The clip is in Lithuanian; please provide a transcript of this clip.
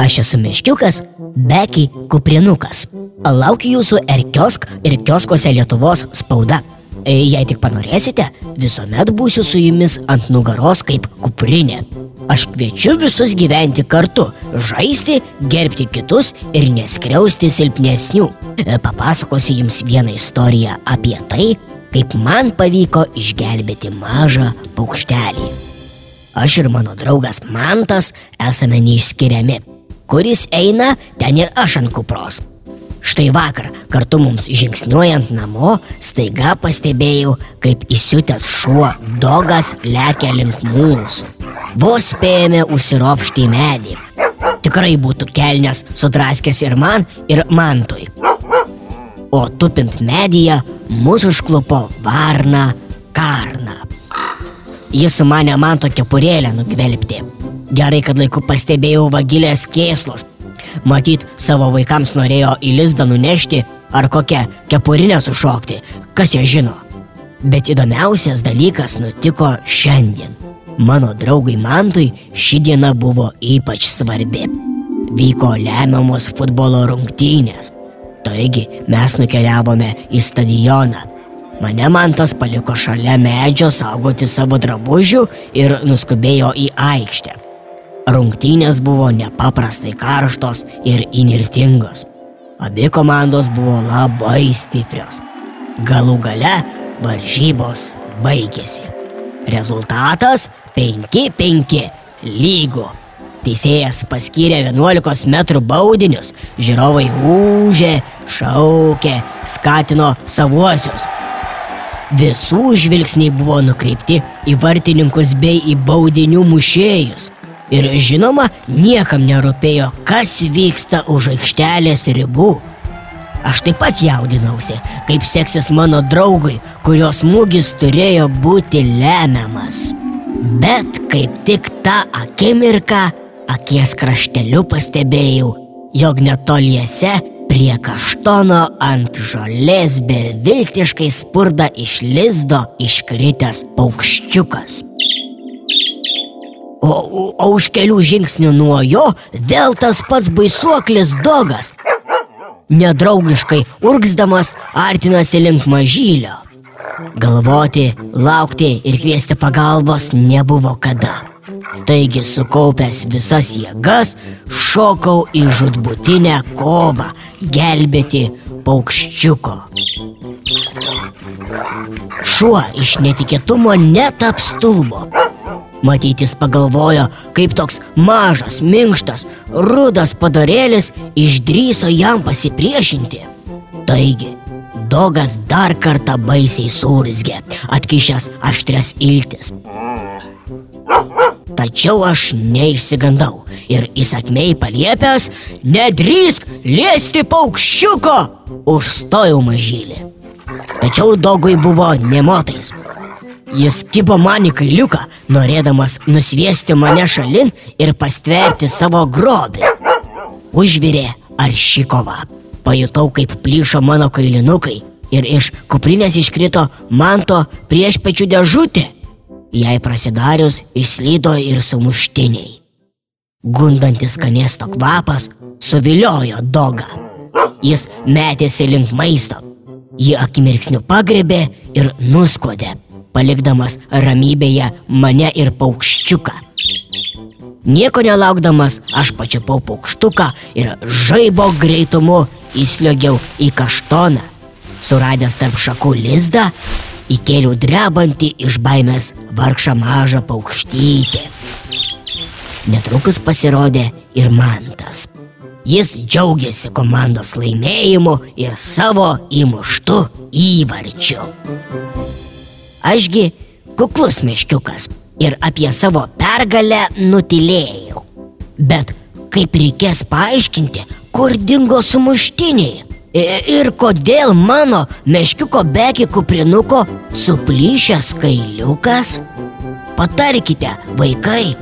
Aš esu meškiukas, Beki Kuprinukas. Laukiu jūsų Erkiosk ir kioskose Lietuvos spauda. E, Jei tik panorėsite, visuomet būsiu su jumis ant nugaros kaip kuprinė. Aš kviečiu visus gyventi kartu, žaisti, gerbti kitus ir neskriausti silpnesnių. E, Papasakosiu jums vieną istoriją apie tai, kaip man pavyko išgelbėti mažą paukštelį. Aš ir mano draugas Mantas esame neišskiriami. Kuris eina, ten ir aš ant kupros. Štai vakar, kartu mums žingsniuojant namo, staiga pastebėjau, kaip įsiutęs šuo dogas lekia link mūsų. Vos spėjome užsiropšti į medį. Tikrai būtų kelnes sudraskęs ir man, ir mantui. O tupint medyje mūsų užklupo varna karna. Jis sumanė man tokią purėlę nugvelbti. Gerai, kad laiku pastebėjau vagilės kėslos. Matyt, savo vaikams norėjo į lizdą nunešti ar kokią kepurinę sušokti, kas ją žino. Bet įdomiausias dalykas nutiko šiandien. Mano draugui Mantui ši diena buvo ypač svarbi. Vyko lemiamos futbolo rungtynės. Taigi mes nukeliavome į stadioną. Mane mantas paliko šalia medžio saugoti savo drabužių ir nuskubėjo į aikštę. Rungtynės buvo nepaprastai karštos ir inirtingos. Abi komandos buvo labai stiprios. Galų gale varžybos baigėsi. Rezultatas 5-5 lygų. Teisėjas paskyrė 11 m baudinius, žiūrovai ūžė, šaukė, skatino savuosius. Visų žvilgsniai buvo nukreipti į vartininkus bei į baudinių mušėjus. Ir žinoma, niekam nerūpėjo, kas vyksta už aikštelės ribų. Aš taip pat jaudinausi, kaip seksis mano draugui, kurio smūgis turėjo būti lemiamas. Bet kaip tik tą akimirką akies krašteliu pastebėjau, jog netoliese prie kaštono ant žolės beviltiškai spurda iš lizdo iškritęs paukščiukas. O, o, o už kelių žingsnių nuo jo vėl tas pats baisuoklis dogas. Nedraugiškai urgzdamas artinasi link mažylio. Galvoti, laukti ir kviesti pagalbos nebuvo kada. Taigi sukaupęs visas jėgas, šokau į žudbutinę kovą gelbėti paukščiuko. Šuo iš netikėtumo net apstulbo. Matytis pagalvojo, kaip toks mažas, minkštas, rudas padarėlis išdryso jam pasipriešinti. Taigi, dogas dar kartą baisiai surzgė, atkišęs aštrias iltis. Tačiau aš neišsigandau ir įsakmiai paliepęs, nedrįsk liesti paukščiuko, užstojau mažylį. Tačiau dogui buvo nemotais. Jis kibo man į kailiuką, norėdamas nusviesti mane šalin ir pastverti savo grobį. Užvirė arši kova. Pajutau, kaip plyšo mano kailinukai ir iš kuprinės iškrito manto priešpečių dėžutė. Jai prasidarius išslydo ir sumuštiniai. Gundantis skanėsto kvapas suviliojo dogą. Jis metėsi link maisto. Ji akimirksniu pagrebė ir nuskodė, palikdamas ramybėje mane ir paukščiuką. Nieko nelaukdamas aš pačiupau paukštuką ir žaibo greitumu įsliogiau į kaštoną. Suradęs tarp šakų lizdą, įkėliau drebantį iš baimės vargšą mažą paukštytę. Netrukus pasirodė ir mantas. Jis džiaugiasi komandos laimėjimu ir savo įmuštu įvarčiu. Ašgi kuklus meškiukas ir apie savo pergalę nutilėjau. Bet kaip reikės paaiškinti, kur dingo sumuštiniai ir kodėl mano meškiuko beki kuprinuko suplyšęs kailiukas? Patarkite, vaikai.